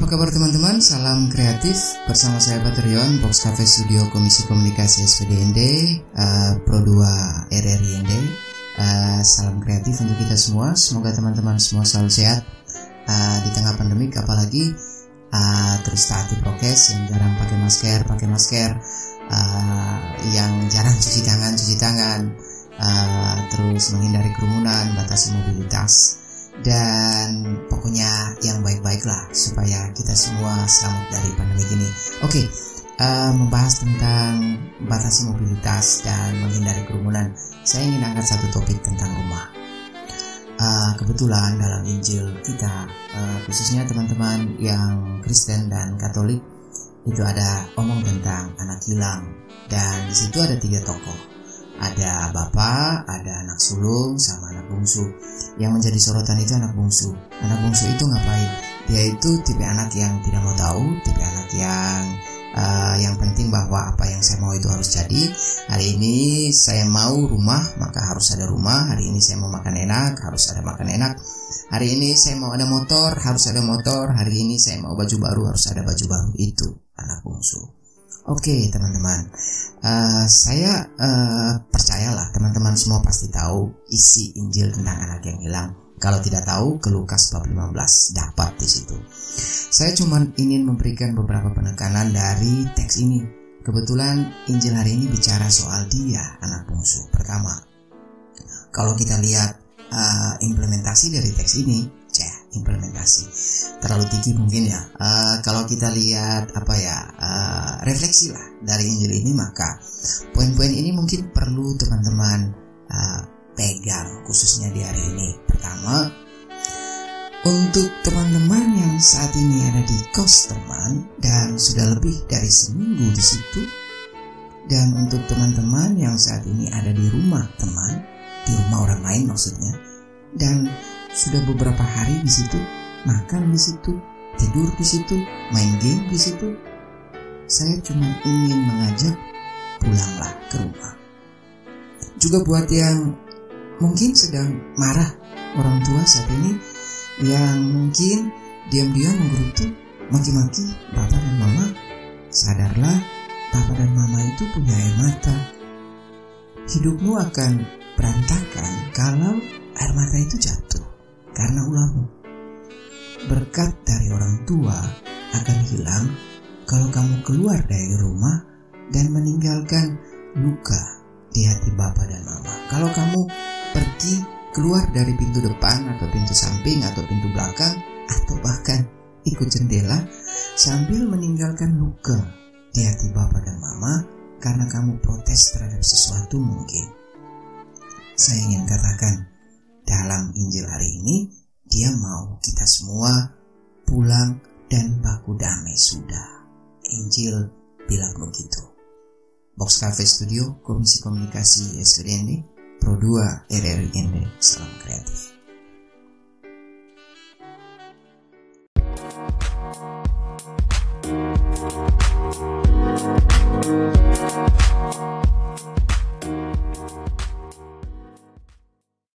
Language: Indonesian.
kabar teman-teman? Salam kreatif bersama saya Patrion Box Cafe Studio Komisi Komunikasi SPDND uh, Pro 2 RRIND uh, Salam kreatif untuk kita semua. Semoga teman-teman semua selalu sehat uh, di tengah pandemik apalagi uh, terus taati prokes yang jarang pakai masker pakai masker uh, yang jarang cuci tangan cuci tangan uh, terus menghindari kerumunan batasi mobilitas dan pokoknya yang baik-baik lah supaya kita semua selamat dari pandemi ini. Oke, okay, uh, membahas tentang batasi mobilitas dan menghindari kerumunan, saya ingin angkat satu topik tentang rumah. Uh, kebetulan dalam Injil kita, uh, khususnya teman-teman yang Kristen dan Katolik, itu ada omong tentang anak hilang dan di situ ada tiga tokoh ada bapak, ada anak sulung, sama bungsu. Yang menjadi sorotan itu anak bungsu. Anak bungsu itu ngapain? Dia itu tipe anak yang tidak mau tahu, tipe anak yang uh, yang penting bahwa apa yang saya mau itu harus jadi. Hari ini saya mau rumah, maka harus ada rumah. Hari ini saya mau makan enak, harus ada makan enak. Hari ini saya mau ada motor, harus ada motor. Hari ini saya mau baju baru, harus ada baju baru. Itu anak bungsu. Oke okay, teman-teman, uh, saya uh, percayalah teman-teman semua pasti tahu isi Injil tentang anak yang hilang. Kalau tidak tahu, ke Lukas bab 15 dapat di situ. Saya cuma ingin memberikan beberapa penekanan dari teks ini. Kebetulan Injil hari ini bicara soal dia, anak bungsu. Pertama, kalau kita lihat uh, implementasi dari teks ini, cek implementasi terlalu tinggi mungkin ya. Uh, kalau kita lihat apa ya uh, refleksi lah dari Injil ini maka poin-poin ini mungkin perlu teman-teman uh, pegang khususnya di hari ini. Pertama, untuk teman-teman yang saat ini ada di kos teman dan sudah lebih dari seminggu di situ, dan untuk teman-teman yang saat ini ada di rumah teman, di rumah orang lain maksudnya, dan sudah beberapa hari di situ, makan di situ, tidur di situ, main game di situ. Saya cuma ingin mengajak pulanglah ke rumah. Juga buat yang mungkin sedang marah orang tua saat ini yang mungkin diam-diam menggerutu maki-maki bapak dan mama sadarlah bapak dan mama itu punya air mata. Hidupmu akan berantakan kalau air mata itu jatuh karena ulahmu berkat dari orang tua akan hilang kalau kamu keluar dari rumah dan meninggalkan luka di hati bapak dan mama. Kalau kamu pergi keluar dari pintu depan atau pintu samping atau pintu belakang atau bahkan ikut jendela sambil meninggalkan luka di hati bapak dan mama karena kamu protes terhadap sesuatu mungkin. Saya ingin katakan dalam Injil hari ini dia mau kita semua pulang dan baku damai sudah. Injil bilang begitu. Box Cafe Studio, Komisi Komunikasi SVDND, Pro 2 RRIND, salam kreatif.